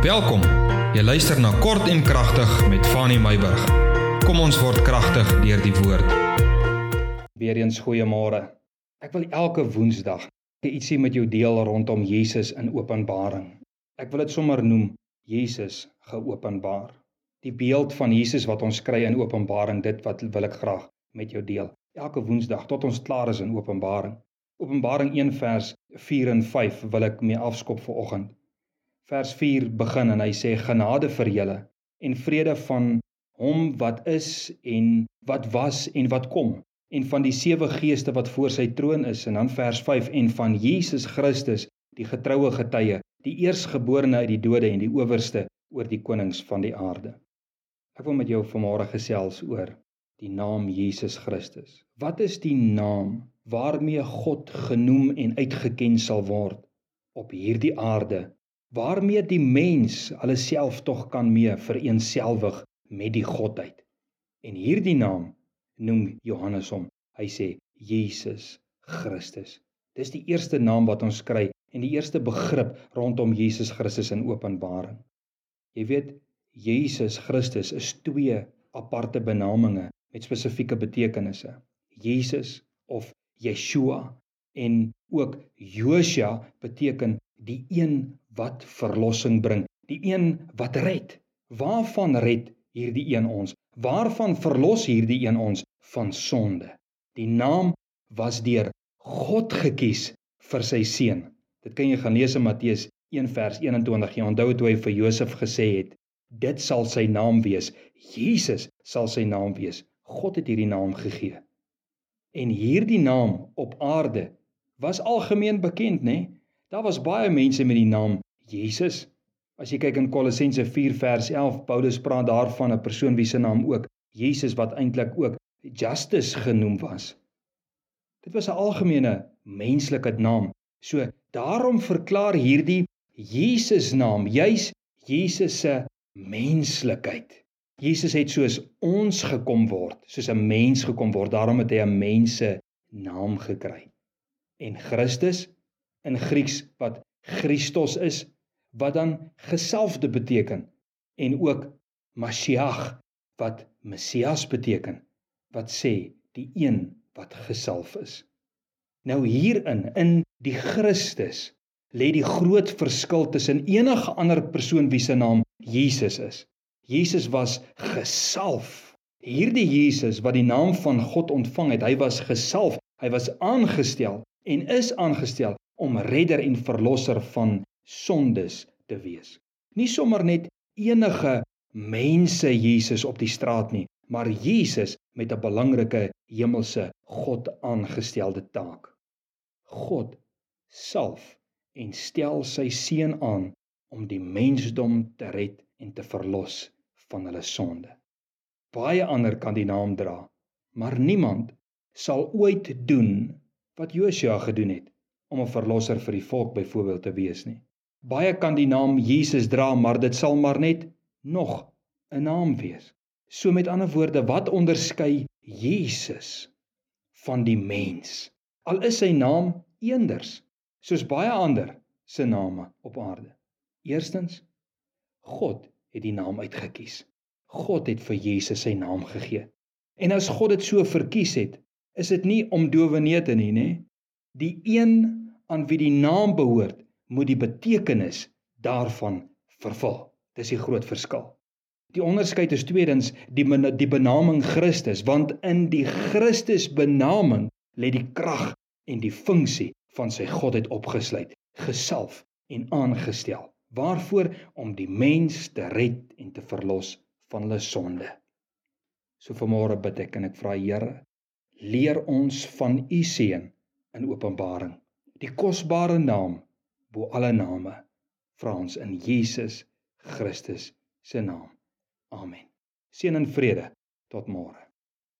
Welkom. Jy luister na Kort en Kragtig met Fanny Meyburg. Kom ons word kragtig deur die woord. Weereens goeiemôre. Ek wil elke Woensdag ietsie met jou deel rondom Jesus in Openbaring. Ek wil dit sommer noem Jesus geopenbaar. Die beeld van Jesus wat ons kry in Openbaring, dit wat wil ek graag met jou deel. Elke Woensdag tot ons klaar is in Openbaring. Openbaring 1 vers 4 en 5 wil ek mee afskop vir oggend vers 4 begin en hy sê genade vir julle en vrede van hom wat is en wat was en wat kom en van die sewe geeste wat voor sy troon is. En dan vers 5 en van Jesus Christus die getroue getuie die eersgeborene uit die dode en die owerste oor die konings van die aarde. Ek wil met jou vanmôre gesels oor die naam Jesus Christus. Wat is die naam waarmee God genoem en uitgeken sal word op hierdie aarde waarmee die mens hulle self tog kan mee vereensgewig met die godheid. En hierdie naam noem Johannes hom. Hy sê Jesus Christus. Dis die eerste naam wat ons kry en die eerste begrip rondom Jesus Christus in Openbaring. Jy weet Jesus Christus is twee aparte benamings met spesifieke betekenisse. Jesus of Yeshua en ook Josia beteken die een wat verlossing bring, die een wat red. Waarvan red hierdie een ons? Waarvan verlos hierdie een ons van sonde? Die naam was deur God gekies vir sy seun. Dit kan jy gaan lees in Matteus 1 vers 21. Jy onthou toe hy vir Josef gesê het, dit sal sy naam wees. Jesus sal sy naam wees. God het hierdie naam gegee. En hierdie naam op aarde was algemeen bekend, né? Nee? Daar was baie mense met die naam Jesus. As jy kyk in Kolossense 4 vers 11, Paulus praat daarvan 'n persoon wie se naam ook Jesus wat eintlik ook Justus genoem was. Dit was 'n algemene menslike naam. So daarom verklaar hierdie Jesus naam juis Jesus se menslikheid. Jesus het soos ons gekom word, soos 'n mens gekom word. Daarom het hy 'n mense naam gekry. En Christus in Grieks wat Christos is wat dan gesalfde beteken en ook Mashiach wat Messias beteken wat sê die een wat gesalf is. Nou hierin in die Christus lê die groot verskil tussen enige ander persoon wie se naam Jesus is. Jesus was gesalf. Hierdie Jesus wat die naam van God ontvang het, hy was gesalf, hy was aangestel en is aangestel om redder en verlosser van sondes te wees. Nie sommer net enige mense Jesus op die straat nie, maar Jesus met 'n belangrike hemelse God aangestelde taak. God salf en stel sy seun aan om die mensdom te red en te verlos van hulle sonde. Baie ander kan die naam dra, maar niemand sal ooit doen wat Josia gedoen het om 'n verlosser vir die volk byvoorbeeld te wees nie. Baie kan die naam Jesus dra, maar dit sal maar net nog 'n naam wees. So met ander woorde, wat onderskei Jesus van die mens? Al is sy naam eenders, soos baie ander se name op aarde. Eerstens, God het die naam uitget kies. God het vir Jesus sy naam gegee. En as God dit so verkies het, is dit nie om dowenete nie, nê? Die een aan wie die naam behoort, moet die betekenis daarvan vervul. Dis die groot verskil. Die onderskeid is tweedens die die benaming Christus, want in die Christus benaming lê die krag en die funksie van sy godheid opgesluit, gesalf en aangestel. Waarvoor om die mens te red en te verlos van hulle sonde. So vanmôre bid ek en ek vra Here, leer ons van u seën in Openbaring die kosbare naam bo alle name vra ons in Jesus Christus se naam. Amen. Seën en vrede tot môre.